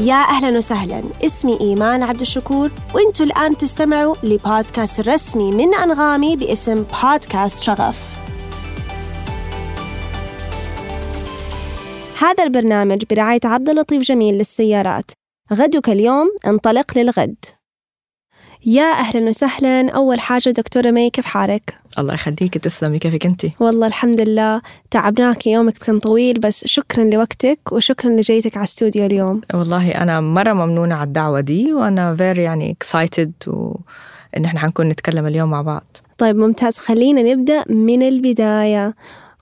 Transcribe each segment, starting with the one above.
يا أهلا وسهلا. اسمي إيمان عبد الشكور وإنتوا الآن تستمعوا لبودكاست الرسمي من أنغامي باسم بودكاست شغف. هذا البرنامج برعاية عبد اللطيف جميل للسيارات. غدك اليوم انطلق للغد. يا أهلا وسهلا. أول حاجة دكتورة مي كيف حالك؟ الله يخليك تسلمي. كيفك انت؟ والله الحمد لله. تعبناك يومك كان طويل بس شكرا لوقتك وشكرا لجيتك على استوديو اليوم. والله أنا مرة ممنونة على الدعوة دي وأنا very يعني excited و إن إحنا حنكون نتكلم اليوم مع بعض. طيب ممتاز. خلينا نبدأ من البداية.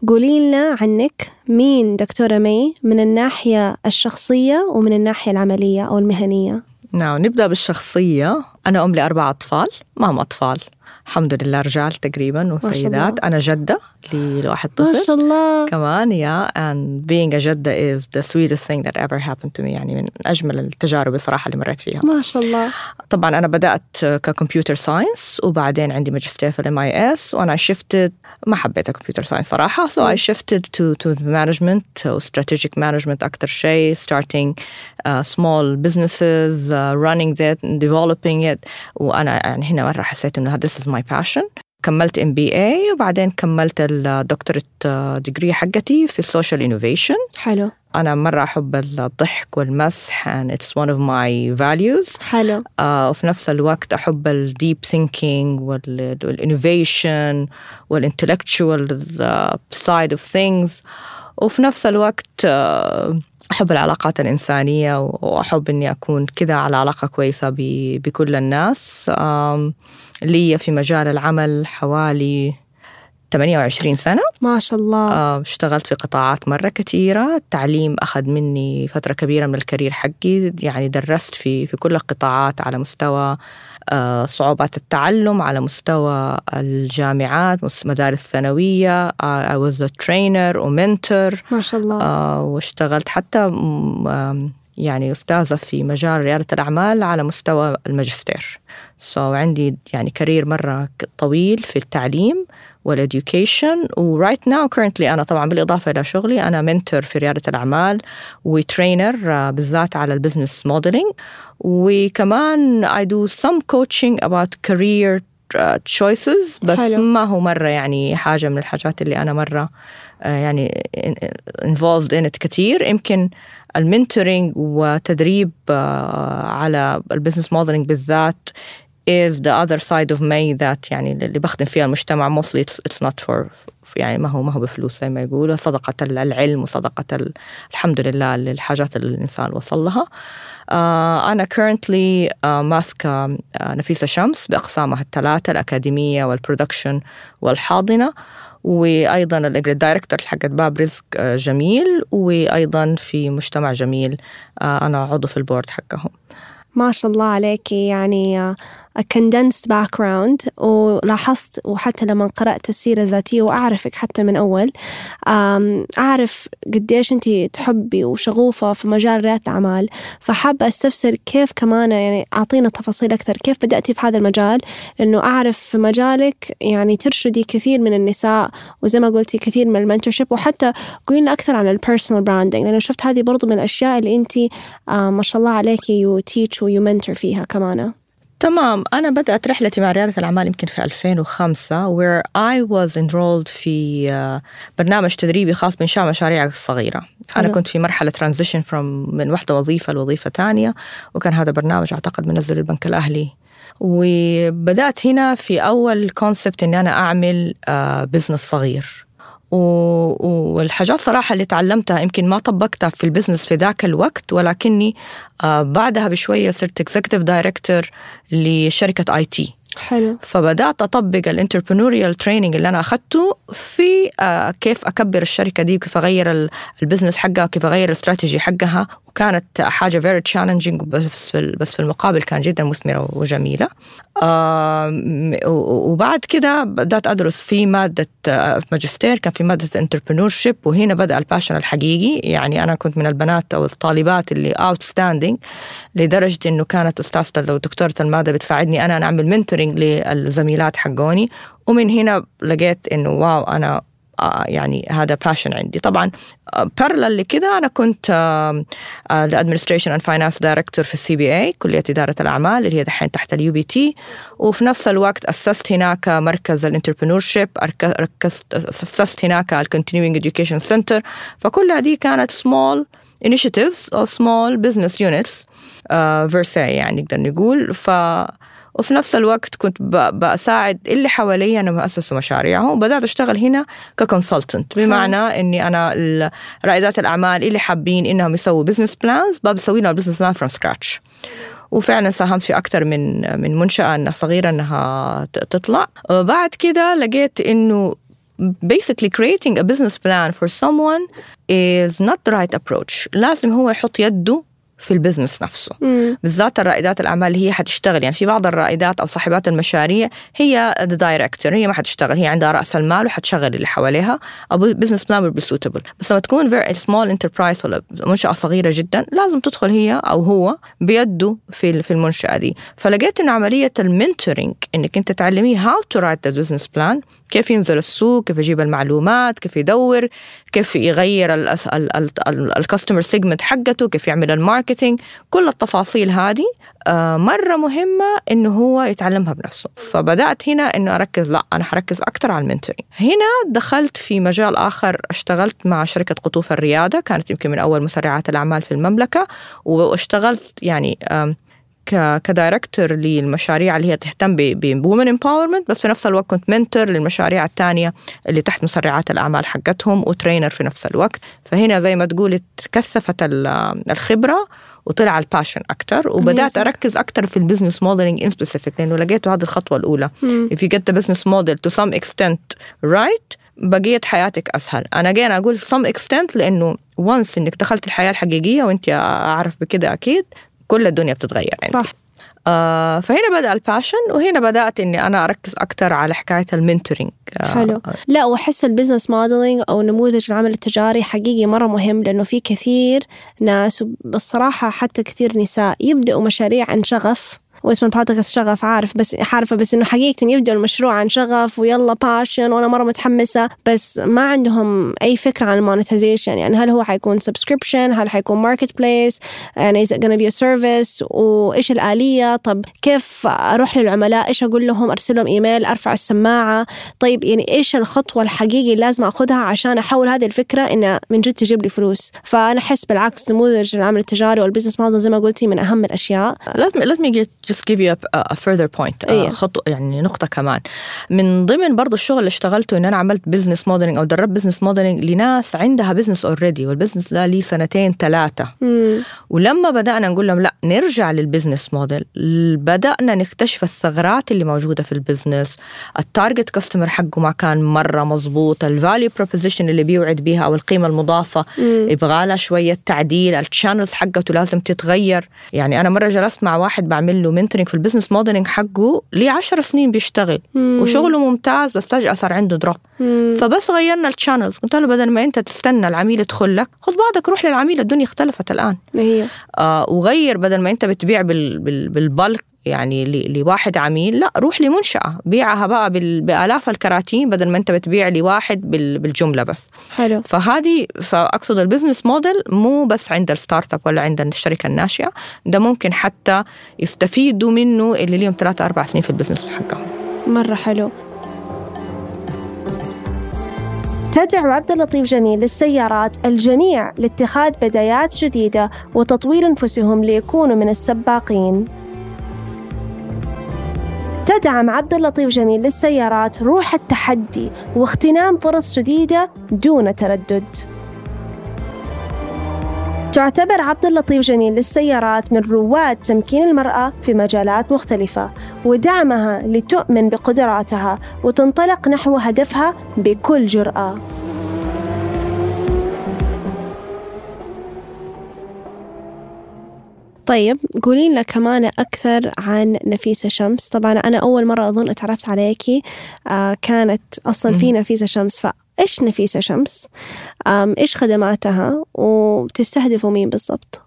قولي لنا عنك مين دكتورة مي؟ من الناحية الشخصية ومن الناحية العملية أو المهنية. نعم نبدأ بالشخصية. أنا أم لاربع أطفال ما هم أطفال. الحمد لله رجال تقريبا وسيدات. أنا جدة لواحد طفل. ما شاء الله. كمان يا. And being a جدة is the sweetest thing that ever happened to me. يعني من أجمل التجارب الصراحة اللي مريت فيها. ما شاء الله. طبعا أنا بدأت ك computer science وبعدين عندي ماجستير في ال MIS وأنا shifted ما حبيت ال computer science صراحة. So I shifted to to management و strategic management أكتر شيء starting uh, small businesses uh, running that developing it. وأنا يعني هنا مرة حسيت إنه this is my passion. كملت MBA وبعدين كملت الدكتوراة degree حقتي في ال social innovation حلو. أنا مرة أحب الضحك والمزح and it's one of my values. حلو. آه وفي نفس الوقت أحب ال deep thinking وال innovation وال intellectual side of things وفي نفس الوقت آه أحب العلاقات الإنسانية وأحب إني أكون كده على علاقة كويسة بكل الناس. لي في مجال العمل حوالي 28 سنة. ما شاء الله. اشتغلت في قطاعات مرة كثيرة التعليم أخذ مني فترة كبيرة من ال career حقي. يعني درست في في كل القطاعات على مستوى صعوبات التعلم على مستوى الجامعات مدارس ثانوية I was a trainer و mentor ما شاء الله. واشتغلت حتى يعني أستاذة في مجال ريادة الأعمال على مستوى الماجستير. So عندي يعني career مرة طويل في التعليم. وال education و right now currently أنا طبعا بالإضافة إلى شغلي أنا mentor في ريادة الأعمال و trainer بالذات على ال business modeling وكمان I do some coaching about career choices بس حلو. ما هو مرة يعني حاجة من الحاجات اللي أنا مرة يعني involved in it كثير يمكن ال mentoring وتدريب على ال business modeling بالذات is the other side of me that يعني اللي بخدم فيها المجتمع. Mostly it's, it's not for يعني ما هو ما هو بفلوس زي ما يقولوا. صدقة العلم وصدقة ال, الحمد لله للحاجات اللي الإنسان وصل لها. uh, أنا currently uh, ماسكة uh, نفيسة شمس بأقسامها الثلاثة الأكاديمية وال production والحاضنة وأيضا ال director حقت باب رزق جميل وأيضا في مجتمع جميل أنا عضو في ال board حقهم. ما شاء الله عليك يعني condensed background ولاحظت وحتى لما قرأت السيرة الذاتية وأعرفك حتى من أول أعرف قديش أنت تحبي وشغوفة في مجال ريادة الأعمال. فحابة أستفسر كيف كمان يعني أعطينا تفاصيل أكثر كيف بدأتي في هذا المجال؟ لأنه أعرف في مجالك يعني ترشدي كثير من النساء وزي ما قلتي كثير من ال mentorship وحتى قولي أكثر عن ال personal branding لأنه شفت هذه برضو من الأشياء اللي أنت ما شاء الله عليكي you teach و you mentor فيها كمان. تمام. أنا بدأت رحلتي مع ريادة الأعمال يمكن في 2005 where I was enrolled في برنامج تدريبي خاص بإنشاء مشاريع صغيرة. أنا كنت في مرحلة transition from من واحدة وظيفة لوظيفة ثانية وكان هذا برنامج أعتقد منزل البنك الأهلي. وبدأت هنا في أول concept إني أنا أعمل business صغير. والحاجات صراحة اللي تعلمتها يمكن ما طبقتها في ال business في ذاك الوقت ولكني بعدها بشوية صرت executive director لشركة IT حلو. فبدأت أطبق ال entrepreneurial training اللي أنا أخذته في كيف أكبر الشركة دي وكيف أغير ال business حقها وكيف أغير الاستراتيجي حقها وكانت حاجة very challenging بس في بس في المقابل كان جدا مثمرة وجميلة. وبعد كده بدأت أدرس في مادة ماجستير كان في مادة entrepreneurship وهنا بدأ ال passion الحقيقي. يعني أنا كنت من البنات أو الطالبات اللي outstanding لدرجة إنه كانت أستاذة دكتورة المادة بتساعدني أنا أعمل mentoring للزميلات حقوني. ومن هنا لقيت إنه wow أنا يعني هذا passion عندي. طبعا parallel لكده أنا كنت ال administration and finance director في ال CBA كلية إدارة الأعمال اللي هي دحين تحت ال UBT وفي نفس الوقت أسست هناك مركز ال entrepreneurship أسست هناك ال continuing education center فكل هذه كانت سمول initiatives or small business units uh, يعني نقدر نقول. ف وفي نفس الوقت كنت بساعد اللي حواليا إنهم يأسسوا مشاريعهم. وبدأت أشتغل هنا ك consultant بمعنى إني أنا رائدات الأعمال اللي حابين إنهم يسووا business plans بسوي لهم business plan from scratch وفعلا ساهمت في أكثر من من منشأة صغيرة إنها تطلع. بعد كده لقيت إنه basically creating a business plan for someone is not the right approach. لازم هو يحط يده في ال business نفسه. مم. بالذات الرائدات الأعمال هي حتشتغل. يعني في بعض الرائدات أو صاحبات المشاريع هي ال director هي ما حتشتغل هي عندها رأس المال وحتشغل اللي حواليها. أو business plan be suitable بس لما تكون very small enterprise ولا منشأة صغيرة جدا لازم تدخل هي أو هو بيده في في المنشأة دي. فلقيت إن عملية ال mentoring إنك أنت تعلميه how to write the business plan كيف ينزل السوق كيف يجيب المعلومات كيف يدور كيف يغير ال customer segment حقته كيف يعمل ال marketing كل التفاصيل هذه آه، مرة مهمة إنه هو يتعلمها بنفسه. فبدأت هنا إنه أركز لا أنا حركز أكثر على ال mentoring. هنا دخلت في مجال آخر اشتغلت مع شركة قطوف الريادة كانت يمكن من أول مسرعات الأعمال في المملكة واشتغلت يعني ك director للمشاريع اللي هي تهتم ب women empowerment بس في نفس الوقت كنت mentor للمشاريع الثانية اللي تحت مسرعات الأعمال حقتهم و trainer في نفس الوقت. فهنا زي ما تقولي تكثفت الخبرة وطلع ال passion أكثر وبدأت أركز أكثر في ال business modeling in specific لأنه لقيته هذه الخطوة الأولى. if you get the business model to some extent right بقيت حياتك أسهل. أنا جاي أقول some extent لأنه once إنك دخلت الحياة الحقيقية وأنت أعرف بكده أكيد كل الدنيا بتتغير عندي. صح. آه فهنا بدأ ال passion وهنا بدأت إني أنا أركز أكثر على حكاية ال mentoring. آه حلو. لا وأحس ال business modeling أو نموذج العمل التجاري حقيقي مرة مهم لأنه في كثير ناس بالصراحة حتى كثير نساء يبدأوا مشاريع عن شغف واسم البودكاست شغف عارف بس عارفة بس إنه حقيقة يبدأ المشروع عن شغف ويلا passion وأنا مرة متحمسة. بس ما عندهم أي فكرة عن ال monetization يعني هل هو حيكون subscription هل حيكون marketplace يعني it gonna be a service وإيش الآلية؟ طب كيف أروح للعملاء؟ إيش أقول لهم؟ أرسل لهم إيميل؟ أرفع السماعة؟ طيب يعني إيش الخطوة الحقيقية اللي لازم أخذها عشان أحول هذه الفكرة إنها من جد تجيب لي فلوس؟ فأنا أحس بالعكس نموذج العمل التجاري وال business model زي ما قلتي من أهم الأشياء. Let me, let me get just give you a, a further point أيه. خطوة يعني نقطة كمان. من ضمن برضو الشغل اللي اشتغلته إن أنا عملت business modeling أو دربت business modeling لناس عندها business already وال business ده لي سنتين ثلاثة ولما بدأنا نقول لهم لا نرجع لل business model بدأنا نكتشف الثغرات اللي موجودة في ال business ال target customer حقه ما كان مرة مظبوط ال value proposition اللي بيوعد بيها أو القيمة المضافة يبغى لها شوية تعديل ال channels حقته لازم تتغير. يعني أنا مرة جلست مع واحد بعمل له mentoring في ال business modeling حقه ليه عشر سنين بيشتغل. مم. وشغله ممتاز بس فجأة صار عنده drop فبس غيرنا ال channels قلت له بدل ما أنت تستنى العميل يدخل لك خذ بعضك روح للعميل الدنيا اختلفت الآن. هي. آه وغير بدل ما أنت بتبيع بال بال بال bulk يعني لواحد عميل لا روح لمنشأة. بيعها بقى بآلاف الكراتين بدل ما أنت بتبيع لواحد بالجملة بس. حلو. فهذه فأقصد ال business model مو بس عند ال startup ولا عند الشركة الناشئة ده ممكن حتى يستفيدوا منه اللي ليهم ثلاثة أربع سنين في ال business حقهم. مرة حلو. تدعو عبد اللطيف جميل للسيارات الجميع لاتخاذ بدايات جديدة وتطوير أنفسهم ليكونوا من السباقين. تدعم عبد اللطيف جميل للسيارات روح التحدي واغتنام فرص جديدة دون تردد. تعتبر عبد اللطيف جميل للسيارات من رواد تمكين المرأة في مجالات مختلفة ودعمها لتؤمن بقدراتها وتنطلق نحو هدفها بكل جرأة. طيب قولي لنا كمان أكثر عن نفيسة شمس. طبعا أنا أول مرة أظن اتعرفت عليكي آه كانت أصلا في نفيسة شمس. فإيش نفيسة شمس؟ إيش خدماتها؟ وتستهدفوا مين بالضبط؟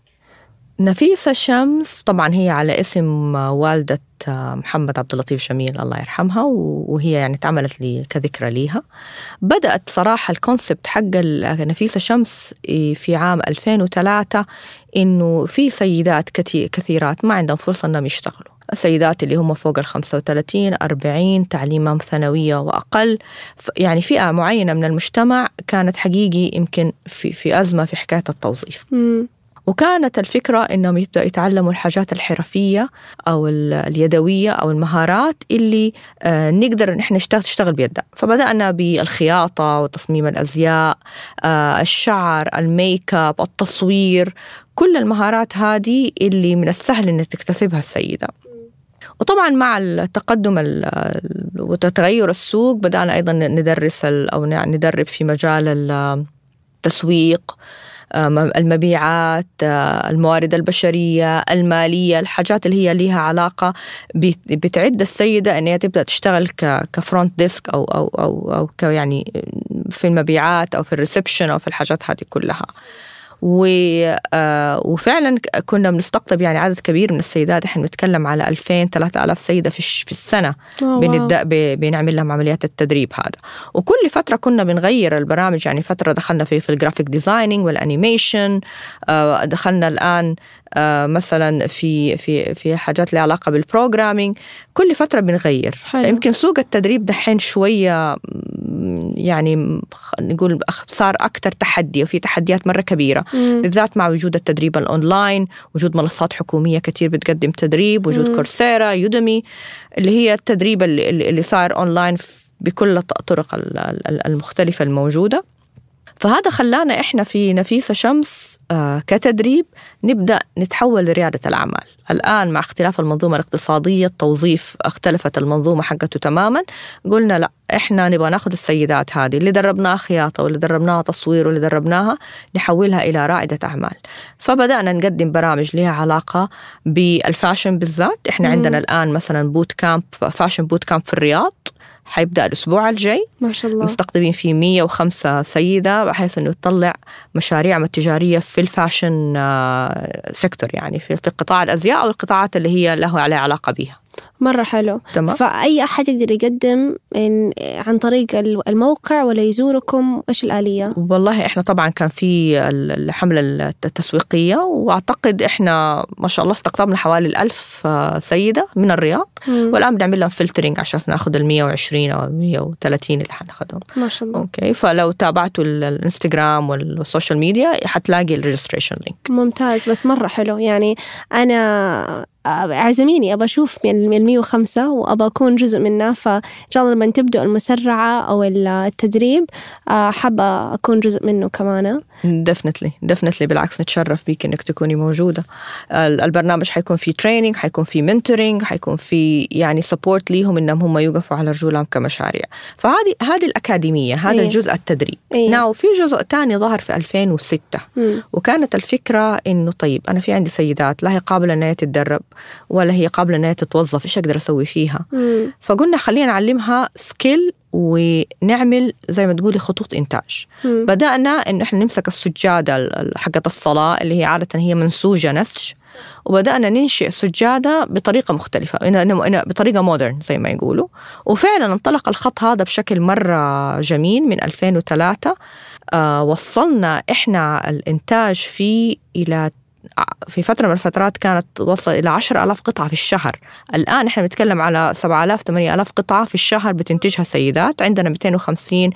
نفيسة شمس طبعا هي على اسم والدة محمد عبد اللطيف جميل الله يرحمها وهي يعني تعملت لي كذكرى ليها. بدأت صراحة الكونسبت حق نفيسة شمس في عام 2003 إنه في سيدات كثيرات ما عندهم فرصة أنهم يشتغلوا. السيدات اللي هم فوق ال 35 40 تعليمهم ثانوية وأقل. يعني فئة معينة من المجتمع كانت حقيقي يمكن في, في أزمة في حكاية التوظيف. وكانت الفكرة إنهم يبدأوا يتعلموا الحاجات الحرفية أو اليدوية أو المهارات اللي آه، نقدر نحن نشتغل بيدها. فبدأنا بالخياطة وتصميم الأزياء آه، الشعر الميك أب التصوير كل المهارات هذه اللي من السهل إن تكتسبها السيدة. وطبعا مع التقدم وتغير السوق بدأنا أيضا ندرس أو ندرب في مجال التسويق. المبيعات الموارد البشرية المالية الحاجات اللي هي لها علاقة بتعد السيدة أن هي تبدأ تشتغل ك front desk أو أو أو أو يعني في المبيعات أو في ال reception أو في الحاجات هذه كلها. وفعلا كنا بنستقطب يعني عدد كبير من السيدات. إحنا بنتكلم على 2000 3000 سيدة في في السنة بنبدأ بنعمل لهم عمليات التدريب هذا. وكل فترة كنا بنغير البرامج. يعني فترة دخلنا في في ال graphic designing وال animation دخلنا الآن آه، مثلا في في في حاجات لها علاقة بال programming كل فترة بنغير. حلو. يمكن سوق التدريب دحين شوية يعني نقول صار أكثر تحدي وفي تحديات مرة كبيرة مم. بالذات مع وجود التدريب الأونلاين وجود منصات حكومية كثير بتقدم تدريب وجود مم. Coursera Udemy اللي هي التدريب اللي, اللي صار أونلاين بكل الطرق المختلفة الموجودة فهذا خلانا إحنا في نفيسة شمس آه، كتدريب نبدأ نتحول لريادة الأعمال. الآن مع اختلاف المنظومة الاقتصادية التوظيف اختلفت المنظومة حقته تماما. قلنا لا إحنا نبغى ناخذ السيدات هذه اللي دربناها خياطة واللي دربناها تصوير واللي دربناها نحولها إلى رائدة أعمال. فبدأنا نقدم برامج لها علاقة بال fashion بالذات. إحنا مم. عندنا الآن مثلا boot camp fashion boot camp في الرياض. حيبدأ الأسبوع الجاي. ما شاء الله. مستقطبين فيه 105 سيدة بحيث أنه تطلع مشاريع التجارية في ال fashion sector آه، يعني في قطاع الأزياء أو القطاعات اللي هي له عليها علاقة بها مرة حلو. تمام. فأي أحد يقدر يقدم عن طريق الموقع ولا يزوركم إيش الآلية؟ والله إحنا طبعا كان في الحملة التسويقية وأعتقد إحنا ما شاء الله استقطبنا حوالي الألف سيدة من الرياض. مم. والآن بنعمل لهم filtering عشان ناخذ ال 120 أو 130 اللي حناخذهم ما شاء الله. okay. فلو تابعتوا الإنستغرام وال social media حتلاقي ال registration link ممتاز. بس مرة حلو. يعني أنا أعزميني أبى أشوف من ال 105 وأبى أكون جزء منه. فان شاء الله لما تبدأ المسرعة أو التدريب آه، حابة أكون جزء منه كمان. definitely definitely بالعكس نتشرف بيك إنك تكوني موجودة. البرنامج حيكون فيه training حيكون فيه mentoring حيكون فيه يعني support ليهم إنهم هم يوقفوا على رجولهم كمشاريع. فهذه هذه الأكاديمية هذا إيه؟ الجزء التدريب. إيه؟ now في جزء ثاني ظهر في 2006 م. وكانت الفكرة إنه طيب أنا في عندي سيدات لا هي قابله انها تتدرب. ولا هي قابلة انها تتوظف إيش أقدر أسوي فيها؟ مم. فقلنا خلينا نعلمها سكيل ونعمل زي ما تقولي خطوط إنتاج. مم. بدأنا انه إحنا نمسك السجادة حقت الصلاة اللي هي عادة هي منسوجة نسج. وبدأنا ننشئ سجادة بطريقة مختلفة بطريقة مودرن زي ما يقولوا. وفعلا انطلق الخط هذا بشكل مرة جميل من 2003 آه وصلنا إحنا الإنتاج فيه إلى في فترة من الفترات كانت توصل إلى 10000 قطعة في الشهر. الآن إحنا بنتكلم على 7000 8000 قطعة في الشهر بتنتجها السيدات. عندنا 250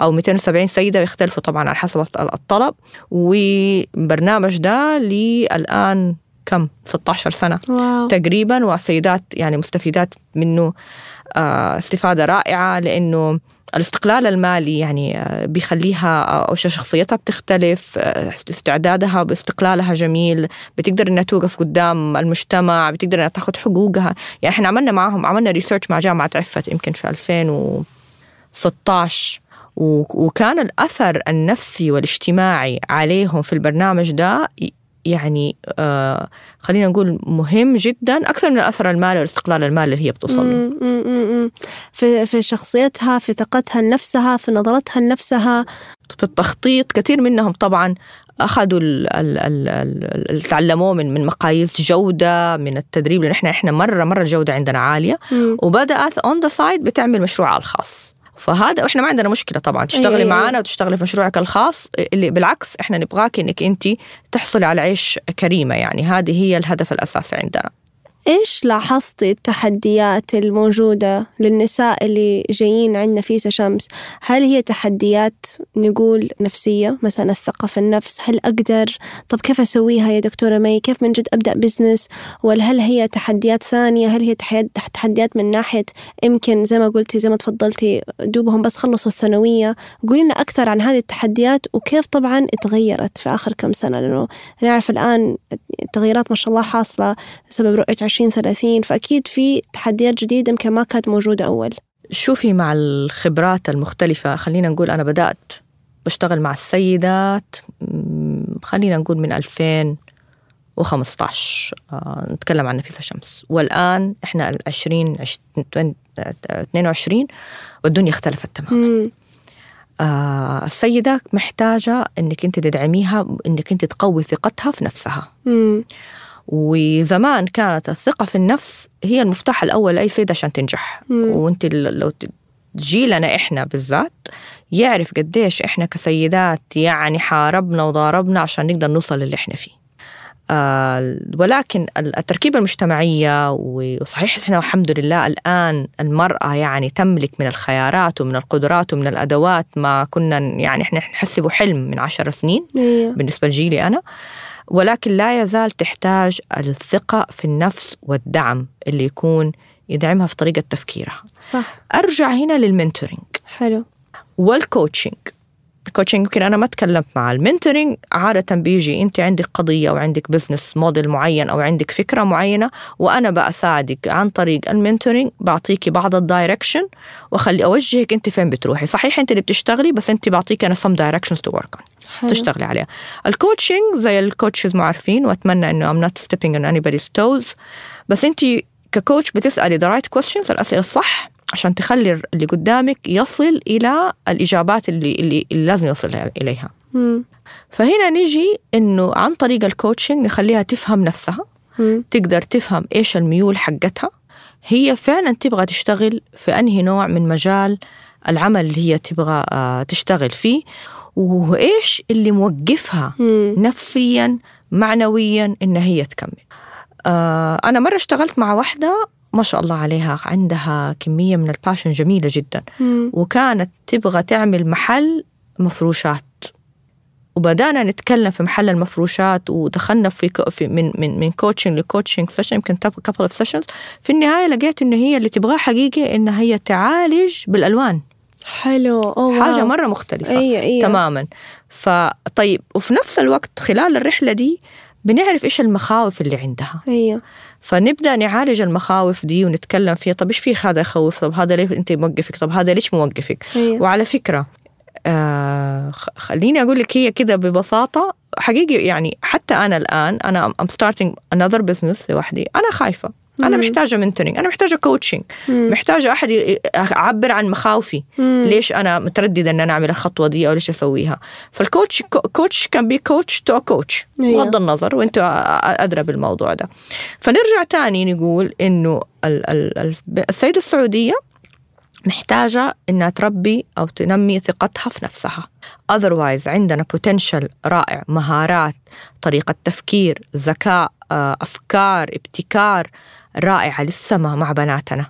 أو 270 سيدة يختلفوا طبعا على حسب الطلب. وبرنامج ده لي الآن كم 16 سنة واو. تقريبا. والسيدات يعني مستفيدات منه آه، استفادة رائعة لأنه الاستقلال المالي يعني آه، بيخليها آه، أو شخصيتها بتختلف آه، استعدادها باستقلالها جميل بتقدر إنها توقف قدام المجتمع بتقدر إنها تاخذ حقوقها. يعني إحنا عملنا معهم عملنا ريسيرش مع جامعة عفت يمكن في 2016 وكان الأثر النفسي والإجتماعي عليهم في البرنامج ده يعني آه خلينا نقول مهم جدا أكثر من الاثر المالي والاستقلال المالي اللي هي بتوصل له. في في شخصيتها في ثقتها لنفسها في نظرتها لنفسها. في التخطيط كثير منهم طبعا أخذوا تعلموه من من مقاييس جودة من التدريب لأن إحنا إحنا مرة مرة الجودة عندنا عالية. مم. وبدأت on the side بتعمل مشروعها الخاص. فهذا وإحنا ما عندنا مشكلة طبعا. تشتغلي أيوة. معنا وتشتغلي في مشروعك الخاص اللي بالعكس إحنا نبغاك إنك انت تحصلي على عيش كريمة يعني. هذه هي الهدف الأساسي عندنا. إيش لاحظتي التحديات الموجودة للنساء اللي جايين عندنا في شمس؟ هل هي تحديات نقول نفسية مثلا الثقة في النفس؟ هل أقدر؟ طب كيف أسويها يا دكتورة مي؟ كيف من جد أبدأ بزنس ولا هل هي تحديات ثانية؟ هل هي تحديات من ناحية يمكن زي ما قلتي زي ما تفضلتي دوبهم بس خلصوا الثانوية؟ قولي لنا أكثر عن هذه التحديات وكيف طبعا اتغيرت في آخر كم سنة؟ لأنه نعرف الآن التغييرات ما شاء الله حاصلة بسبب رؤية 2030 فأكيد في تحديات جديدة يمكن ما كانت موجودة أول شوفي مع الخبرات المختلفة خلينا نقول أنا بدأت بشتغل مع السيدات خلينا نقول من 2015 آه، نتكلم عن نفيسة شمس والآن إحنا ال 20 22 والدنيا اختلفت تماما. آه، السيدة محتاجة إنك أنت تدعميها إنك أنت تقوي ثقتها في نفسها مم. وزمان كانت الثقة في النفس هي المفتاح الأول لأي سيدة عشان تنجح مم. وأنت لو جيلنا إحنا بالذات يعرف قديش إحنا كسيدات يعني حاربنا وضاربنا عشان نقدر نوصل للي إحنا فيه آه ولكن ال- التركيبة المجتمعية وصحيح إحنا الحمد لله الآن المرأة يعني تملك من الخيارات ومن القدرات ومن الأدوات ما كنا يعني إحنا نحسبه حلم من عشر سنين أيوة. بالنسبة لجيلي أنا ولكن لا يزال تحتاج الثقة في النفس والدعم اللي يكون يدعمها في طريقة تفكيرها. صح. أرجع هنا لل mentoring. حلو. وال coaching ال coaching يمكن أنا ما تكلمت مع ال mentoring عادة بيجي أنت عندك قضية أو عندك business model معين أو عندك فكرة معينة وأنا بساعدك عن طريق ال mentoring بعطيكي بعض ال direction وأخلي أوجهك أنت فين بتروحي. صحيح أنت اللي بتشتغلي بس أنت بعطيك some directions to work on. حلو. تشتغلي عليها. ال coaching زي ال coaches ما عارفين وأتمنى إنه I'm not stepping on anybody's toes بس أنت ك coach بتسألي the right questions الأسئلة الصح عشان تخلي اللي قدامك يصل إلى الإجابات اللي اللي, اللي لازم يصل اليها مم. فهنا نيجي إنه عن طريق ال coaching نخليها تفهم نفسها. تقدر تفهم إيش الميول حقتها هي فعلا تبغى تشتغل في أنهي نوع من مجال العمل اللي هي تبغى آه، تشتغل فيه وإيش اللي موقفها مم. نفسيا معنويا إن هي تكمل آه، أنا مرة اشتغلت مع واحدة ما شاء الله عليها عندها كمية من ال passion جميلة جدا. مم. وكانت تبغى تعمل محل مفروشات. وبدأنا نتكلم في محل المفروشات ودخلنا في, في من من من coaching ل coaching session يمكن couple of sessions في النهاية لقيت ان هي اللي تبغاه حقيقي ان هي تعالج بالألوان. حلو. أوه حاجة واو. مرة مختلفة أيوة أيوة تماما. فطيب وفي نفس الوقت خلال الرحلة دي بنعرف إيش المخاوف اللي عندها. أيوة فنبدأ نعالج المخاوف دي ونتكلم فيها. طب إيش في هذا يخوف طب هذا ليه أنت موقفك؟ طب هذا ليش موقفك؟ أيوة وعلى فكرة آه خليني أقول لك هي كده ببساطة. حقيقي يعني حتى أنا الآن أنا I'm starting another business لوحدي. أنا خايفة. أنا مم. محتاجة mentoring أنا محتاجة coaching. محتاجة أحد أعبر عن مخاوفي مم. ليش أنا مترددة إن أنا أعمل الخطوة دي أو ليش أسويها فال coach coach كان be coach to coach. بغض النظر وأنتم أدرى بالموضوع ده فنرجع تاني نقول إنه ال- ال- ال- السيدة السعودية محتاجة إنها تربي أو تنمي ثقتها في نفسها otherwise عندنا potential رائع مهارات طريقة تفكير ذكاء أفكار ابتكار رائعة للسما مع بناتنا.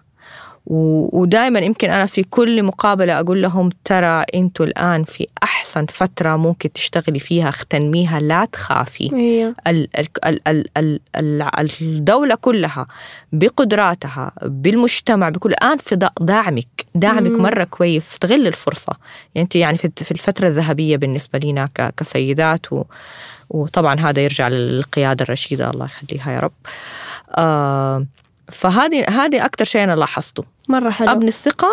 ودائما يمكن أنا في كل مقابلة أقول لهم ترى أنتوا الآن في أحسن فترة ممكن تشتغلي فيها تنميها لا تخافي. أيوة. ال- ال- ال- ال- ال- ال- الدولة كلها بقدراتها بالمجتمع بكل الآن في دا- دعمك دعمك مم. مرة كويس استغل الفرصة. يعني أنت يعني في الفترة الذهبية بالنسبة لنا ك- كسيدات و وطبعا هذا يرجع للقيادة الرشيدة الله يخليها يا رب. آه فهذه هذه أكثر شيء أنا لاحظته. مرة حلو. أبني الثقة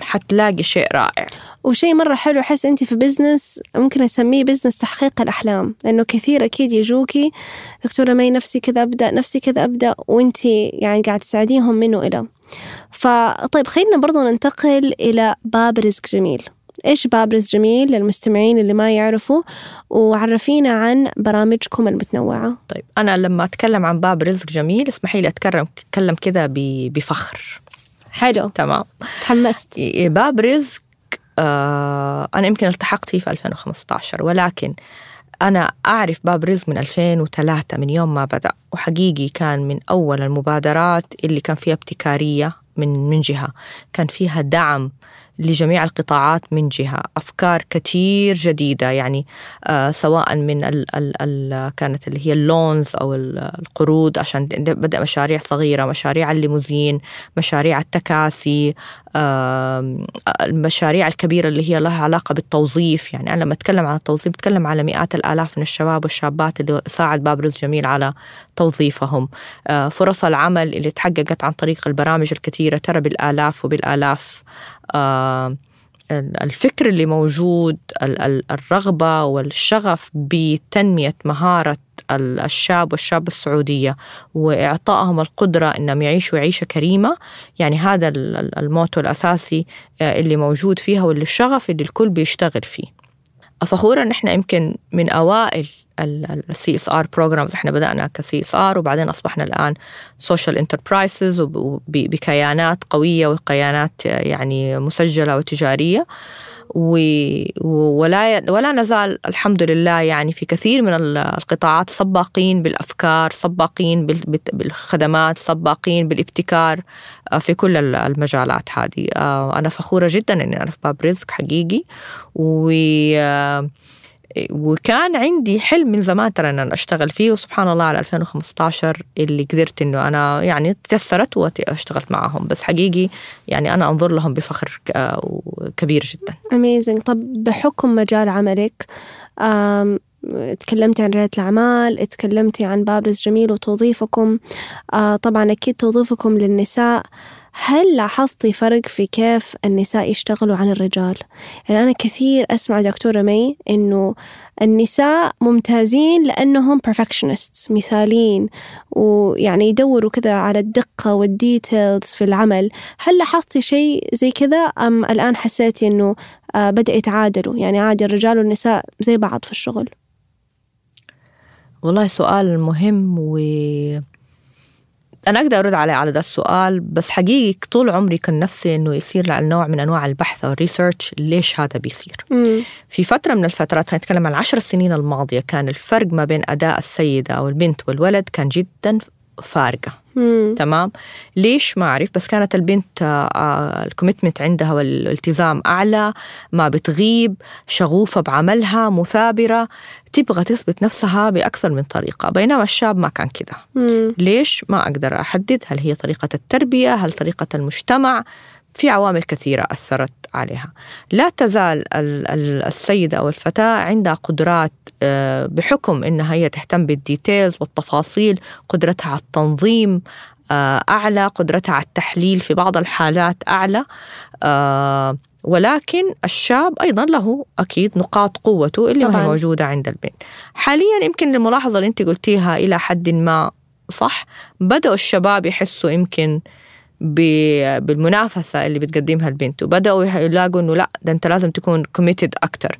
حتلاقي شيء رائع. وشيء مرة حلو أحس أنت في business ممكن أسميه business تحقيق الأحلام. لأنه كثير أكيد يجوكي دكتورة مي نفسي كذا أبدأ نفسي كذا أبدأ. وأنت يعني قاعد تساعديهم من A إلى. فطيب خلينا برضو ننتقل إلى باب رزق جميل. إيش بابرز جميل للمستمعين اللي ما يعرفوا؟ وعرفينا عن برامجكم المتنوعة. طيب أنا لما أتكلم عن باب رزق جميل اسمحي لي أتكلم أتكلم كده بفخر. حلو. تمام. تحمست. باب رزق آه أنا يمكن التحقت فيه في 2015 ولكن أنا أعرف باب رزق من 2003 من يوم ما بدأ. وحقيقي كان من أول المبادرات اللي كان فيها ابتكارية من من جهة. كان فيها دعم لجميع القطاعات من جهة. أفكار كثير جديدة يعني آه سواء من ال ال ال كانت اللي هي اللونز أو القروض عشان بدأ مشاريع صغيرة مشاريع الليموزين مشاريع التكاسي المشاريع الكبيرة اللي هي لها علاقة بالتوظيف. يعني أنا لما أتكلم عن التوظيف بتكلم على مئات الآلاف من الشباب والشابات اللي ساعد بابرز جميل على توظيفهم. آه فرص العمل اللي تحققت عن طريق البرامج الكثيرة ترى بالآلاف وبالآلاف. آه الفكر اللي موجود الرغبة والشغف بتنمية مهارة الشاب والشابة السعودية وإعطائهم القدرة أنهم يعيشوا عيشة كريمة. يعني هذا الموتو الأساسي اللي موجود فيها واللي الشغف اللي الكل بيشتغل فيه. فخورة أن إحنا يمكن من أوائل ال CSR programs إحنا بدأنا ك CSR وبعدين أصبحنا الآن social enterprises بكيانات قوية وكيانات يعني مسجلة وتجارية. ولا ولا نزال الحمد لله يعني في كثير من القطاعات سباقين بالأفكار سباقين بالخدمات سباقين بالابتكار في كل المجالات هذه. أنا فخورة جدا إني أنا في باب رزق حقيقي. و وكان عندي حلم من زمان ترى إن أنا أشتغل فيه وسبحان الله على 2015 اللي قدرت إنه أنا يعني تيسرت واشتغلت معهم بس حقيقي يعني أنا أنظر لهم بفخر كبير جدا. اميزنج طب بحكم مجال عملك تكلمتي عن ريادة الأعمال تكلمتي عن بابرز جميل وتوظيفكم آه طبعا أكيد توظيفكم للنساء هل لاحظتي فرق في كيف النساء يشتغلوا عن الرجال؟ يعني أنا كثير أسمع دكتورة مي إنه النساء ممتازين لأنهم perfectionists مثالين ويعني يدوروا كذا على الدقة والديتيلز في العمل هل لاحظتي شيء زي كذا أم الآن حسيتي إنه بدأ يتعادلوا يعني عادي الرجال والنساء زي بعض في الشغل؟ والله سؤال مهم و أنا أقدر أرد عليه على ده السؤال بس حقيقي طول عمري كان نفسي إنه يصير على نوع من أنواع البحث أو ال research ليش هذا بيصير مم. في فترة من الفترات هنتكلم عن العشر سنين الماضية كان الفرق ما بين أداء السيدة أو البنت والولد كان جدا فارقة مم. تمام؟ ليش ما أعرف؟ بس كانت البنت ال commitment عندها والالتزام أعلى ما بتغيب شغوفة بعملها مثابرة تبغى تثبت نفسها بأكثر من طريقة. بينما الشاب ما كان كده. ليش ما أقدر أحدد؟ هل هي طريقة التربية؟ هل طريقة المجتمع؟ في عوامل كثيرة أثرت عليها. لا تزال السيدة أو الفتاة عندها قدرات بحكم أنها هي تهتم بالديتيلز والتفاصيل قدرتها على التنظيم أعلى قدرتها على التحليل في بعض الحالات أعلى ولكن الشاب أيضا له أكيد نقاط قوته اللي طبعاً. هي موجودة عند البنت. حاليا يمكن الملاحظة اللي أنت قلتيها إلى حد ما صح. بدأوا الشباب يحسوا يمكن بالمنافسة اللي بتقدمها البنت. وبدأوا يلاقوا إنه لا ده أنت لازم تكون committed أكتر.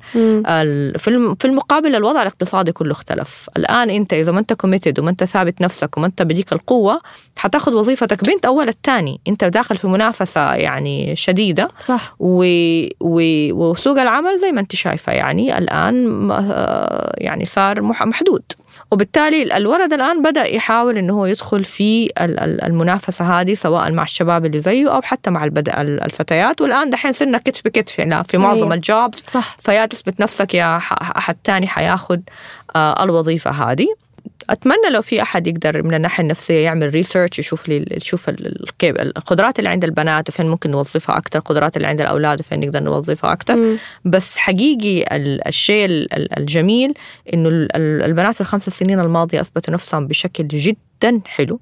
في المقابل الوضع الاقتصادي كله اختلف. الآن أنت إذا ما أنت committed وما أنت ثابت نفسك وما أنت بديك القوة حتاخذ وظيفتك بنت أول الثاني. أنت داخل في منافسة يعني شديدة. صح. و... و... وسوق العمل زي ما أنت شايفة يعني الآن يعني صار محدود. وبالتالي الولد الآن بدأ يحاول إنه هو يدخل في المنافسة هذه سواء مع الشباب اللي زيه أو حتى مع الفتيات. والآن دحين صرنا كتف بكتف يعني في معظم الجوبز صح. فيا تثبت نفسك يا أحد تاني حياخد الوظيفة هذه. أتمنى لو في أحد يقدر من الناحية النفسية يعمل ريسيرش يشوف لي يشوف القدرات اللي عند البنات وفين ممكن نوظفها أكثر القدرات اللي عند الأولاد وفين نقدر نوظفها أكثر. بس حقيقي الشيء الجميل إنه البنات في الخمس سنين الماضية أثبتوا نفسهم بشكل جدا حلو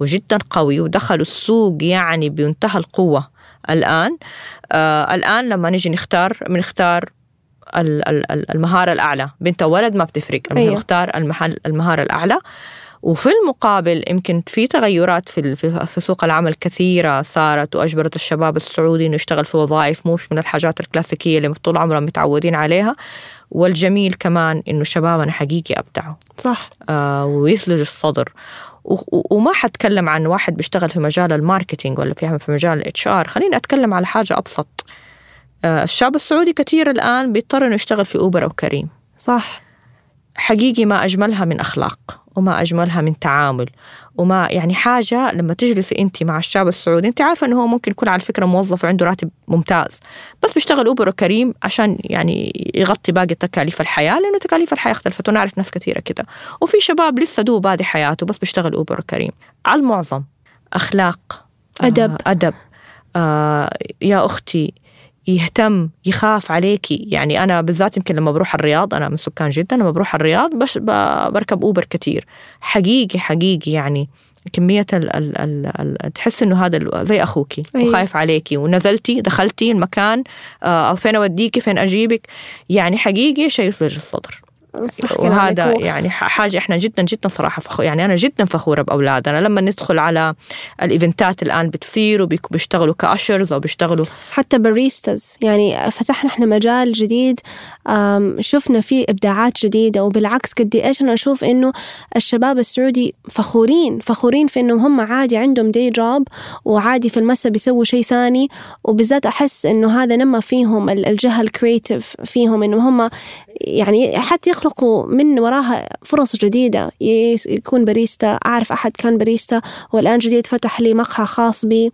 وجدا قوي ودخلوا السوق يعني بمنتهى القوة الآن آه الآن لما نيجي نختار بنختار المهارة الأعلى. بنت أو ولد ما بتفرق. أيوه. نختار المحل المهارة الأعلى. وفي المقابل يمكن في تغيرات في في سوق العمل كثيرة صارت وأجبرت الشباب السعودي إنه يشتغل في وظائف مو من الحاجات الكلاسيكية اللي طول عمرهم متعودين عليها. والجميل كمان إنه شبابنا حقيقي أبدعوا. صح. آه ويثلج الصدر. وما حتكلم عن واحد بيشتغل في مجال ال marketing ولا في في مجال ال HR. خليني أتكلم على حاجة أبسط. آه الشاب السعودي كثير الآن بيضطر إنه يشتغل في أوبر أو كريم. صح. حقيقي ما أجملها من أخلاق وما أجملها من تعامل وما يعني حاجة لما تجلسي أنت مع الشاب السعودي أنت عارفة أنه هو ممكن يكون على فكرة موظف وعنده راتب ممتاز بس بيشتغل أوبر كريم عشان يعني يغطي باقي تكاليف الحياة لأنه تكاليف الحياة اختلفت ونعرف ناس كثيرة كده. وفي شباب لسه دوب بادي حياته بس بيشتغل أوبر كريم. على المعظم أخلاق أدب. آه أدب. آه يا أختي يهتم يخاف عليكي يعني أنا بالذات يمكن لما بروح الرياض أنا من سكان جدة لما بروح الرياض بس بركب أوبر كتير. حقيقي حقيقي يعني كمية ال ال ال ال تحس إنه هذا زي أخوكي أيه. وخايف عليكي ونزلتي دخلتي المكان آه، أو فين أوديكي فين أجيبك؟ يعني حقيقي شيء يثلج الصدر. صح وهذا و... يعني حاجة إحنا جدا جدا صراحة فخور يعني أنا جدا فخورة باولادنا لما ندخل على ال event ات الآن بتصير وبيشتغلوا ك ushers أو بيشتغلوا حتى baristas يعني فتحنا إحنا مجال جديد شفنا فيه إبداعات جديدة وبالعكس قد إيش أنا أشوف إنه الشباب السعودي فخورين فخورين في إنهم هم عادي عندهم day job وعادي في المساء بيسووا شيء ثاني. وبالذات أحس إنه هذا نما فيهم الجهة ال creative فيهم إنه هم يعني حتى يخلق يخلقوا من وراها فرص جديدة. يكون باريستا أعرف أحد كان باريستا والآن جديد فتح لي مقهى خاص بي.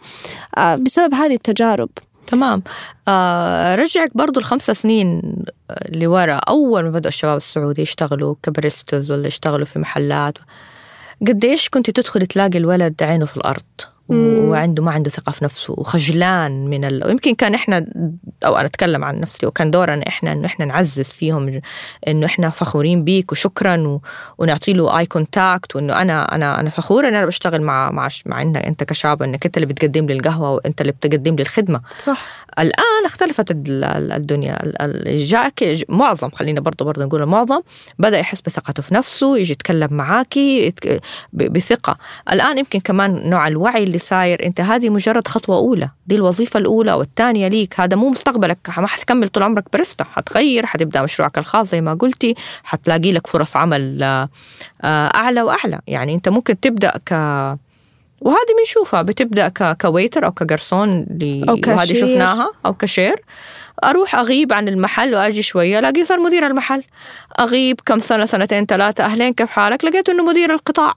آه، بسبب هذه التجارب. تمام. آه رجعك برضو الخمس سنين لورا. أول ما بدأ الشباب السعودي يشتغلوا كباريستاز ولا يشتغلوا في محلات. قديش كنت تدخل تلاقي الولد عينه في الأرض؟ وعنده ما عنده ثقة في نفسه وخجلان من ال... ويمكن كان إحنا أو أنا أتكلم عن نفسي وكان دورنا إحنا إنه إحنا نعزز فيهم إنه إحنا فخورين بيك وشكرا و... ونعطي له eye contact وإنه أنا أنا أنا فخوره إن أنا بشتغل مع مع مع انك إنت كشاب انك إنت اللي بتقدم لي القهوة وإنت اللي بتقدم لي الخدمة. صح. الآن اختلفت الدنيا. جاك معظم خلينا برضه برضه نقول المعظم بدأ يحس بثقته في نفسه يجي يتكلم معاكي بثقة. الآن يمكن كمان نوع الوعي اللي صاير. أنت هذه مجرد خطوة أولى. دي الوظيفة الأولى والثانيه ليك. هذا مو مستقبلك. ما حتكمل طول عمرك برستا حتغير حتبدأ مشروعك الخاص زي ما قلتي. حتلاقي لك فرص عمل آه، أعلى وأعلى. يعني أنت ممكن تبدأ ك وهذه بنشوفها. بتبدأ ك... ك waiter أو كجرسون اللي أو كاشير. وهذه شفناها. أو كشير أروح أغيب عن المحل وأجي شوية. الاقي صار مدير المحل. أغيب كم سنة سنتين ثلاثة. أهلين كيف حالك؟ لقيت إنه مدير القطاع.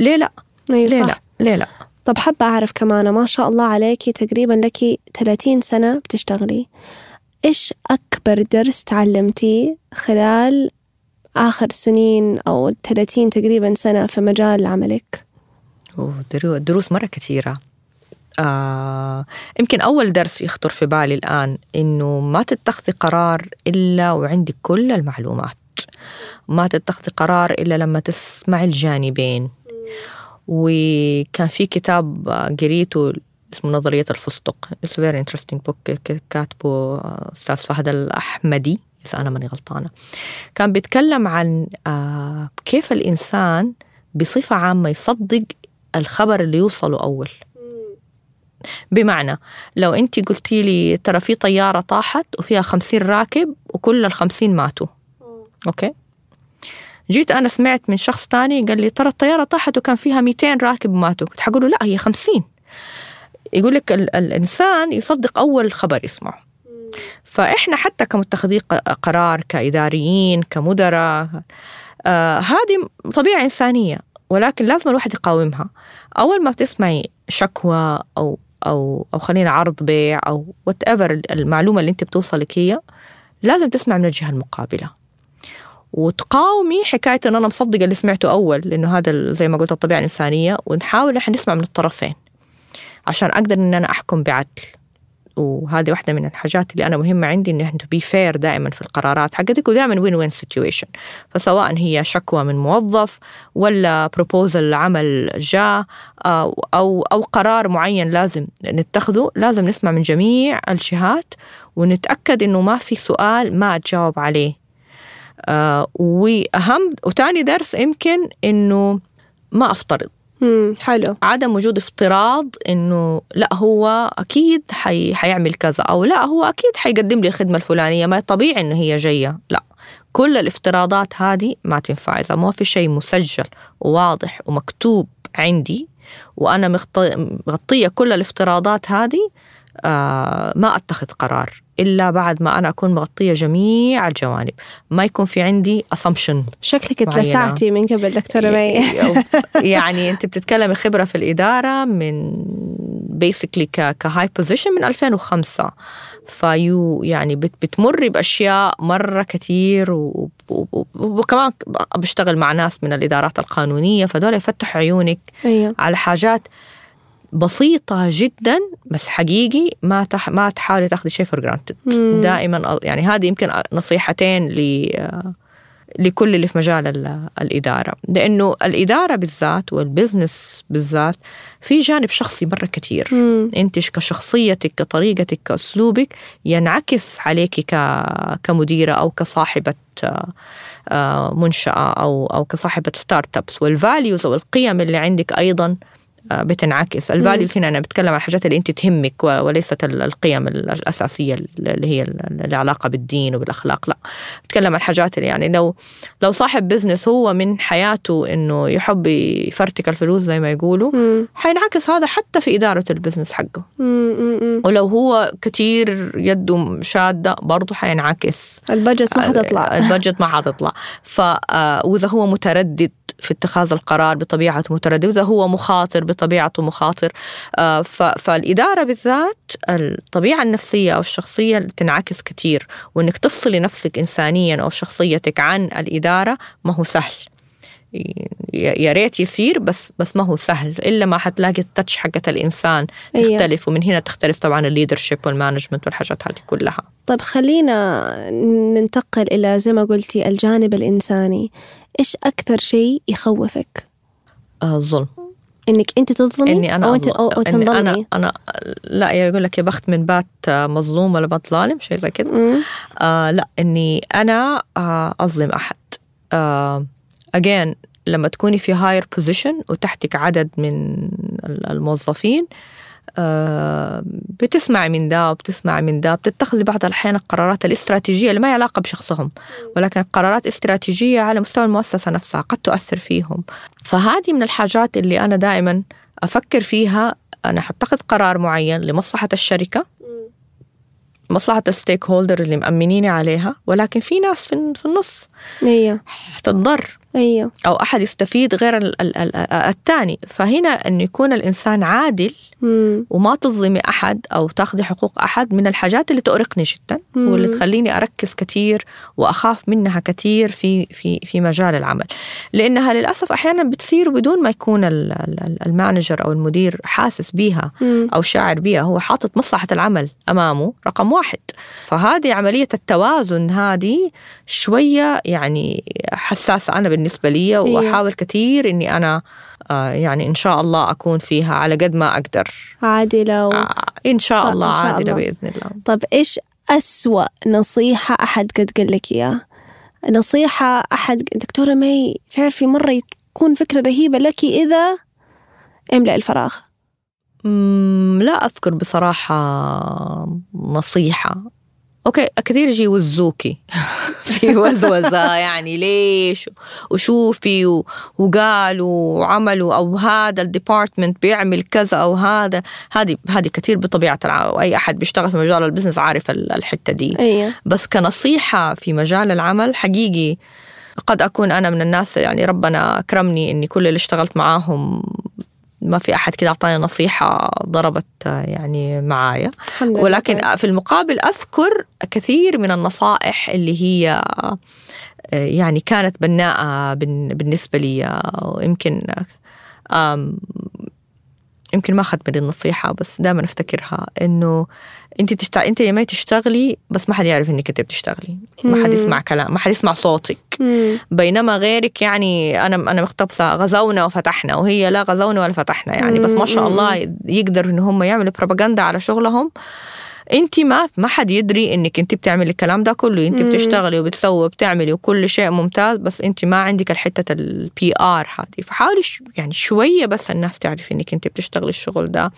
ليه لا؟ ليه لا؟ ليه لا؟ طب حابة أعرف كمان ما شاء الله عليكي تقريبا لك 30 سنة بتشتغلي. إيش أكبر درس تعلمتيه خلال آخر سنين أو 30 تقريبا سنة في مجال عملك؟ دروس مرة كثيرة. آه، يمكن أول درس يخطر في بالي الآن إنه ما تتخذي قرار إلا وعندك كل المعلومات. ما تتخذي قرار إلا لما تسمعي الجانبين. وكان في كتاب قريته اسمه نظرية الفستق. It's very interesting book. كاتبه أستاذ فهد الأحمدي إذا أنا ماني غلطانة. كان بيتكلم عن آه، كيف الإنسان بصفة عامة يصدق الخبر اللي يوصله أول. بمعنى لو أنت قلتي لي ترى في طيارة طاحت وفيها خمسين راكب وكل الخمسين ماتوا. أوكي؟ جيت أنا سمعت من شخص تاني قال لي ترى الطيارة طاحت وكان فيها 200 راكب ماتوا. كنت حقول له لا هي 50 يقول لك الإنسان يصدق أول خبر يسمعه. فإحنا حتى كمتخذي قرار كإداريين كمدراء آه هذه طبيعة إنسانية ولكن لازم الواحد يقاومها. أول ما بتسمعي شكوى أو أو أو خلينا عرض بيع أو وات المعلومة اللي أنت بتوصلك هي لازم تسمع من الجهة المقابلة. وتقاومي حكاية إن أنا مصدقة اللي سمعته أول لأنه هذا زي ما قلت الطبيعة الإنسانية ونحاول إحنا نسمع من الطرفين عشان أقدر إن أنا أحكم بعدل. وهذه واحدة من الحاجات اللي أنا مهمة عندي إن إحنا be fair دائما في القرارات حقتك ودائما win win situation فسواء هي شكوى من موظف ولا proposal عمل جاء أو, أو أو قرار معين لازم نتخذه لازم نسمع من جميع الجهات ونتأكد إنه ما في سؤال ما أتجاوب عليه. آه، وأهم وتاني درس يمكن إنه ما أفترض. حلو. عدم وجود افتراض إنه لا هو أكيد حي... حيعمل كذا أو لا هو أكيد حيقدم لي الخدمة الفلانية ما طبيعي إنه هي جاية. لا كل الافتراضات هذه ما تنفع. إذا ما في شيء مسجل وواضح ومكتوب عندي وأنا مغطية كل الافتراضات هذه آه ما أتخذ قرار. إلا بعد ما أنا أكون مغطية جميع الجوانب. ما يكون في عندي assumption شكلك اتلسعتي من قبل دكتورة مي. يعني أنت بتتكلمي خبرة في الإدارة من basically ك high position من 2005 فيو يعني بتمري بأشياء مرة كثير وكمان بشتغل مع ناس من الإدارات القانونية. فدول يفتحوا عيونك أيوه. على حاجات بسيطة جدا بس حقيقي ما تح ما تحاولي تاخذي شيء for granted دائما يعني هذه يمكن نصيحتي ل لكل اللي في مجال الإدارة. لأنه الإدارة بالذات وال business بالذات في جانب شخصي مرة كثير أنت كشخصيتك كطريقتك كأسلوبك ينعكس عليك كمديرة أو كصاحبة آه، منشأة أو أو كصاحبة startups وال values أو القيم اللي عندك أيضا بتنعكس. ال values هنا أنا بتكلم عن الحاجات اللي أنت تهمك وليست القيم الأساسية اللي هي العلاقة بالدين وبالأخلاق. لا بتكلم عن الحاجات اللي يعني لو لو صاحب business هو من حياته إنه يحب يفرتك الفلوس زي ما يقولوا حينعكس هذا حتى في إدارة ال business حقه. ولو هو كتير يده شادة برضه حينعكس. ال budget ما حتطلع ال budget ما حتطلع ف آه، وإذا هو متردد في اتخاذ القرار بطبيعته متردد وإذا هو مخاطر بطبيعته مخاطر. آه، فالإدارة بالذات الطبيعة النفسية أو الشخصية تنعكس كثير وإنك تفصلي نفسك إنسانيا أو شخصيتك عن الإدارة ما هو سهل. يا ريت يصير بس بس ما هو سهل. إلا ما حتلاقي ال touch حقت الإنسان أيوة. تختلف ومن هنا تختلف طبعا ال leadership وال management والحاجات هذه كلها. طيب خلينا ننتقل إلى زي ما قلتي الجانب الإنساني. إيش أكثر شيء يخوفك؟ آه، الظلم. إنك أنت تظلمي؟ إني أنا أو انت أو, أو تنظلمي أنا أنا لا يقول لك يا بخت من بات مظلوم ولا بات ظالم شيء زي كذا. آه لا إني أنا آه أظلم أحد. آه again لما تكوني في هاير بوزيشن وتحتك عدد من الموظفين آه، بتسمعي من ده وبتسمعي من ده بتتخذي بعض الأحيان القرارات الاستراتيجية اللي ما علاقة بشخصهم. ولكن قرارات استراتيجية على مستوى المؤسسة نفسها قد تؤثر فيهم. فهذه من الحاجات اللي أنا دائما أفكر فيها. أنا حتخذ قرار معين لمصلحة الشركة مصلحة الستيك هولدر اللي مأمنيني عليها. ولكن في ناس في النص. أيوه حتتضر أيوه أو أحد يستفيد غير الثاني فهنا انه يكون الإنسان عادل مم. وما تظلمي أحد أو تاخذي حقوق أحد من الحاجات اللي تؤرقني جدا مم. واللي تخليني أركز كثير وأخاف منها كثير في في في مجال العمل لأنها للأسف أحيانا بتصير بدون ما يكون المانجر أو المدير حاسس بيها مم. أو شاعر بيها هو حاطط مصلحة العمل أمامه رقم واحد فهذه عملية التوازن هذه شوية يعني حساسه أنا بالنسبة لي. وأحاول كثير إني أنا آه، يعني إن شاء الله أكون فيها على قد ما أقدر عادلة و... آه، إن شاء الله إن شاء عادلة الله. بإذن الله طب إيش أسوأ نصيحة أحد قد قال لك إياه نصيحة أحد دكتورة مي تعرفي مرة تكون فكرة رهيبة لك إذا املأ الفراغ لا أذكر بصراحة نصيحة أوكي كثير يجي يوزوكي. في وزوزة يعني ليش؟ وشوفي وقالوا وعملوا أو هذا الديبارتمنت بيعمل كذا أو هذا. هذه هذه كثير بطبيعة أي أحد بيشتغل في مجال البزنس عارف الحتة دي. أيه. بس كنصيحة في مجال العمل حقيقي قد أكون أنا من الناس يعني ربنا اكرمني إني كل اللي اشتغلت معاهم ما في أحد كده أعطاني نصيحة ضربت يعني معايا. ولكن في المقابل أذكر كثير من النصائح اللي هي يعني كانت بناءة بالنسبة لي يمكن يمكن ما أخذت بدي النصيحة بس دائما أفتكرها إنه أنت تشتغل أنت يا ما تشتغلي بس ما حد يعرف إنك أنت بتشتغلي. ما حد يسمع كلام ما حد يسمع صوتك. مم. بينما غيرك يعني أنا أنا مقتبسة غزونا وفتحنا وهي لا غزونا ولا فتحنا يعني. بس ما شاء الله يقدروا إن هم يعملوا بروباغندا على شغلهم. انت ما ما حد يدري انك انت بتعملي الكلام ده كله. انت. بتشتغلي وبتسوي وبتعملي وكل شيء ممتاز بس انت ما عندك الحتة ال PR هذه. فحاولي يعني شوية بس الناس تعرف انك انت بتشتغلي الشغل ده.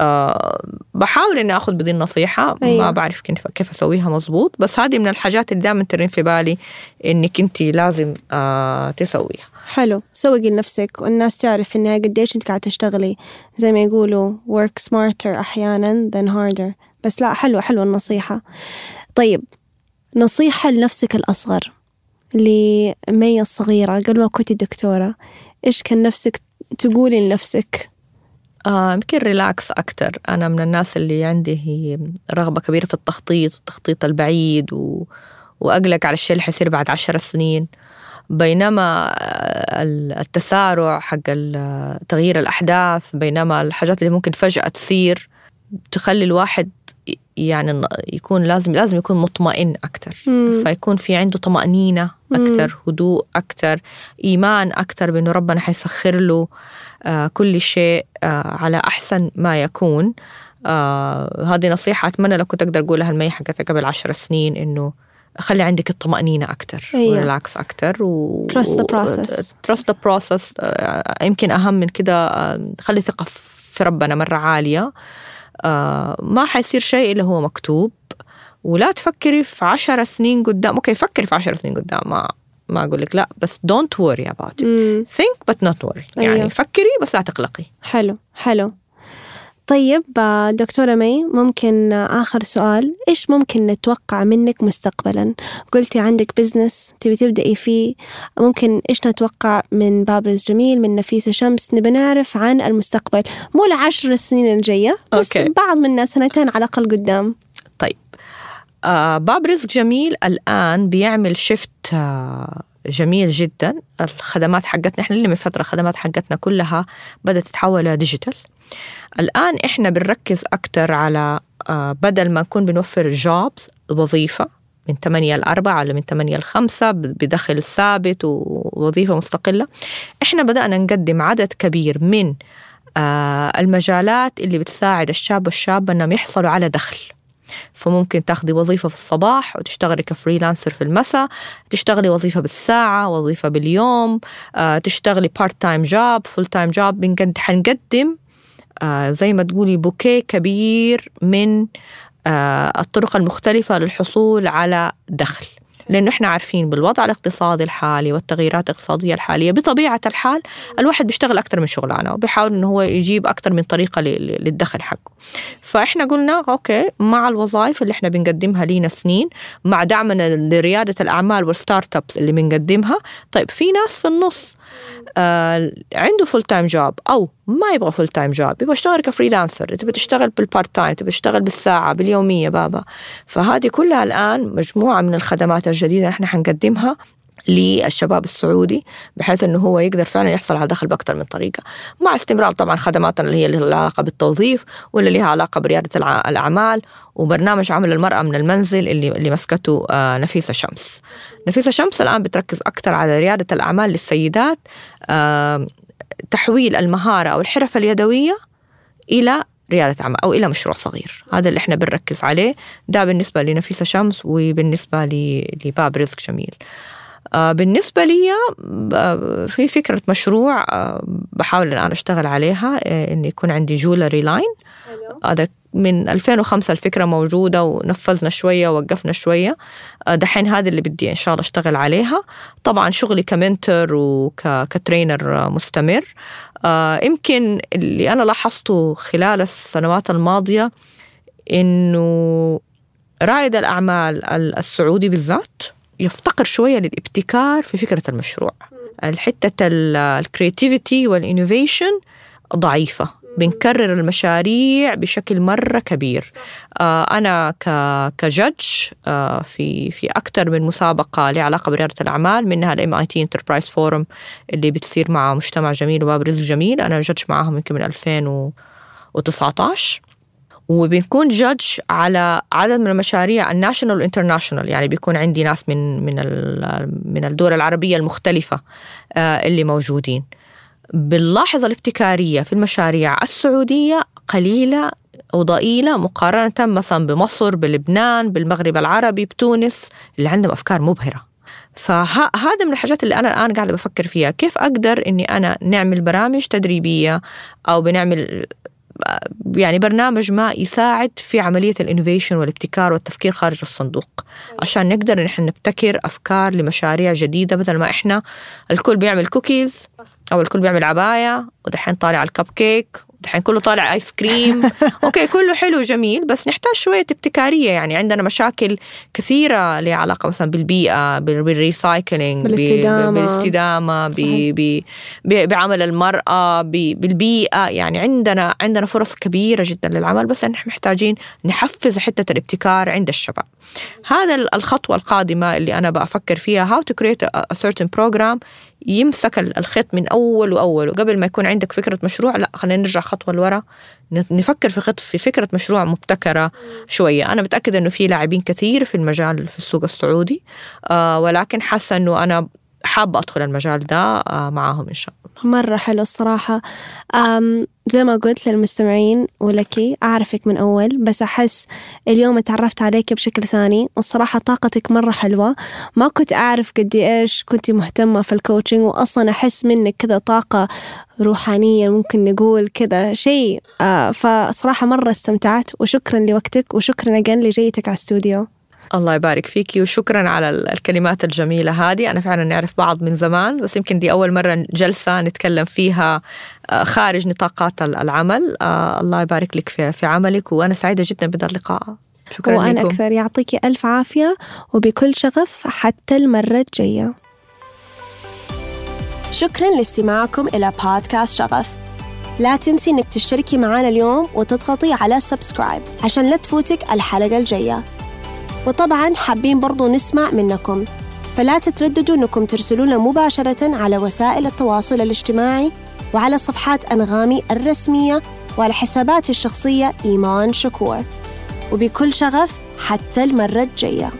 أه بحاول اني آخذ بدي النصيحة. أيوة. ما بعرف كيف كيف أسويها مزبوط بس هذه من الحاجات اللي دائما ترين في بالي انك انت لازم أه تسويها. حلو. سوقي لنفسك. والناس تعرف إنها قديش أنت قاعدة تشتغلي. زي ما يقولوا work smarter أحيانا than harder. بس لا حلوة حلوة النصيحة. طيب نصيحة لنفسك الأصغر لمي الصغيرة قبل ما كنتي دكتورة إيش كان نفسك تقولي لنفسك؟ آه، يمكن ريلاكس أكتر. أنا من الناس اللي عندي هي رغبة كبيرة في التخطيط التخطيط البعيد و... وأقلق على الشيء اللي حيصير بعد عشر سنين. بينما آه، التسارع حق تغيير الأحداث بينما الحاجات اللي ممكن فجأة تصير تخلي الواحد يعني يكون لازم لازم يكون مطمئن أكتر مم. فيكون في عنده طمأنينة أكتر هدوء أكتر إيمان أكتر بأنه ربنا حيسخر له آه، كل شيء آه، على أحسن ما يكون آه، هذه نصيحة أتمنى لو كنت أقدر أقولها المي حقتها قبل عشر سنين إنه خلي عندك الطمأنينة أكتر أيوة. وريلاكس أكتر و Trust the process. trust the process آه، يمكن أهم من كده آه، خلي ثقة في ربنا مرة عالية آه، ما حيصير شيء إلا هو مكتوب. ولا تفكري في عشر سنين قدام. okay فكري في عشر سنين قدام. ما ما أقول لك لا بس it. مم. think but not worry. أيوة. يعني فكري بس لا تقلقي. حلو حلو. طيب آه، دكتورة مي ممكن آه، آخر سؤال. إيش ممكن نتوقع منك مستقبلا؟ قلتي عندك business تبي تبدأي فيه. ممكن إيش نتوقع من باب رزق جميل من نفيسة شمس؟ نبي نعرف عن المستقبل. مو العشر السنين الجاية بس okay. بعض منا سنتين على الأقل قدام. طيب. آه باب رزق جميل الآن بيعمل شفت آه جميل جدا. الخدمات حقتنا إحنا اللي من فترة الخدمات حقتنا كلها بدأت تتحول digital الآن إحنا بنركز أكتر على آه بدل ما نكون بنوفر jobs وظيفة من 8 ل 4 ولا من 8 ل 5 بدخل ثابت ووظيفة مستقلة إحنا بدأنا نقدم عدد كبير من آه المجالات اللي بتساعد الشاب والشابة إنهم يحصلوا على دخل. فممكن تاخدي وظيفة في الصباح وتشتغلي ك freelancer في المساء تشتغلي وظيفة بالساعة وظيفة باليوم آه، تشتغلي part-time job full-time بنقد حنقدم زي ما تقولي بوكيه كبير من آه، الطرق المختلفة للحصول على دخل. لأنه إحنا عارفين بالوضع الاقتصادي الحالي والتغييرات الاقتصادية الحالية بطبيعة الحال الواحد بيشتغل أكثر من شغلانة وبيحاول إنه هو يجيب أكثر من طريقة للدخل حقه. فإحنا قلنا okay مع الوظائف اللي إحنا بنقدمها لينا سنين مع دعمنا لريادة الأعمال وال startups اللي بنقدمها طيب في ناس في النص آه عنده full-time job أو ما يبغى full-time job يبغى يشتغل ك freelancer تبغى تشتغل بال part-time تبغى تشتغل بالساعة باليومية بابا. فهذه كلها الآن مجموعة من الخدمات الجديدة اللي إحنا حنقدمها للشباب السعودي بحيث إنه هو يقدر فعلا يحصل على دخل بأكثر من طريقة. مع استمرار طبعا خدماتنا اللي هي اللي لها علاقة بالتوظيف واللي لها علاقة بريادة الأعمال وبرنامج عمل المرأة من المنزل اللي اللي مسكته آه، نفيسة شمس. نفيسة شمس الآن بتركز أكثر على ريادة الأعمال للسيدات آه، تحويل المهارة أو الحرف اليدوية إلى ريادة أعمال أو إلى مشروع صغير. هذا اللي إحنا بنركز عليه. ده بالنسبة لنفيسة شمس وبالنسبة لباب رزق جميل. بالنسبة لي آه، في فكرة مشروع آه، بحاول الآن أشتغل عليها آه، إن يكون عندي jewelry line هذا من 2005 الفكرة موجودة ونفذنا شوية ووقفنا شوية. آه، دحين هذه اللي بدي إن شاء الله أشتغل عليها. طبعا شغلي ك mentor وك trainer مستمر. آه، يمكن اللي أنا لاحظته خلال السنوات الماضية إنه رائد الأعمال السعودي بالذات يفتقر شوية للابتكار في فكرة المشروع. الحتة ال creativity وال innovation ضعيفة. بنكرر المشاريع بشكل مرة كبير. آه أنا ك judge آه في في أكثر من مسابقة لها علاقة بريادة الأعمال منها ال MIT Enterprise Forum اللي بتصير مع مجتمع جميل وباب رزق جميل. أنا judge معاهم يمكن من 2019 وبنكون judge على عدد من المشاريع ال national وال international يعني بيكون عندي ناس من من من الدول العربية المختلفة آه، اللي موجودين. بنلاحظ الابتكارية في المشاريع السعودية قليلة وضئيلة مقارنة مثلا بمصر بلبنان بالمغرب العربي بتونس اللي عندهم أفكار مبهرة. فهذا من الحاجات اللي أنا الآن قاعدة بفكر فيها. كيف أقدر أني أنا نعمل برامج تدريبية أو بنعمل يعني برنامج ما يساعد في عملية ال innovation والابتكار والتفكير خارج الصندوق. عشان نقدر نحن نبتكر أفكار لمشاريع جديدة بدل ما إحنا. الكل بيعمل كوكيز أو الكل بيعمل عباية ودحين طالع الكب كيك دحين كله طالع ice cream okay كله حلو جميل بس نحتاج شوية ابتكارية. يعني عندنا مشاكل كثيرة لها علاقة مثلا بالبيئة بالريسايكلينج بالاستدامة. بالاستدامة ب- ب- ب- بعمل المرأة بالبيئة. يعني عندنا عندنا فرص كبيرة جدا للعمل بس نحن محتاجين نحفز حتة الابتكار عند الشباب. هذا ال- الخطوة القادمة اللي أنا بفكر فيها how to create a, a certain program يمسك ال- الخيط من أول وأول. وقبل ما يكون عندك فكرة مشروع لا خلينا نرجع خطوة لورا. نفكر في خط في فكرة مشروع مبتكرة شوية. أنا متأكدة إنه في لاعبين كثير في المجال في السوق السعودي آه ولكن حاسة إنه أنا حابة أدخل المجال ده آه معاهم إن شاء الله. مرة حلو الصراحة. أم زي ما قلت للمستمعين ولك أعرفك من أول بس أحس اليوم تعرفت عليك بشكل ثاني والصراحة طاقتك مرة حلوة. ما كنت أعرف قد إيش كنت مهتمة في الكوتشنج وأصلا أحس منك كذا طاقة روحانية ممكن نقول كذا شيء. آه فصراحة مرة استمتعت وشكرا لوقتك وشكرا أجن لجيتك على الاستوديو الله يبارك فيكي وشكرا على ال- الكلمات الجميلة هذه. أنا فعلا نعرف بعض من زمان بس يمكن دي أول مرة جلسة نتكلم فيها آه، خارج نطاقات ال- العمل. آه، الله يبارك لك في, في عملك. وأنا سعيدة جدا بهذا اللقاء. شكرا وأنا لكم. أكثر. يعطيكي ألف عافية وبكل شغف حتى المرة الجاية. شكرا لاستماعكم إلى بودكاست شغف. لا تنسي إنك تشتركي معنا اليوم وتضغطي على سبسكرايب عشان لا تفوتك الحلقة الجاية. وطبعا حابين برضو نسمع منكم. فلا تترددوا إنكم ترسلونا مباشرة على وسائل التواصل الاجتماعي وعلى صفحات أنغامي الرسمية وعلى حساباتي الشخصية إيمان شكور. وبكل شغف حتى المرة الجاية.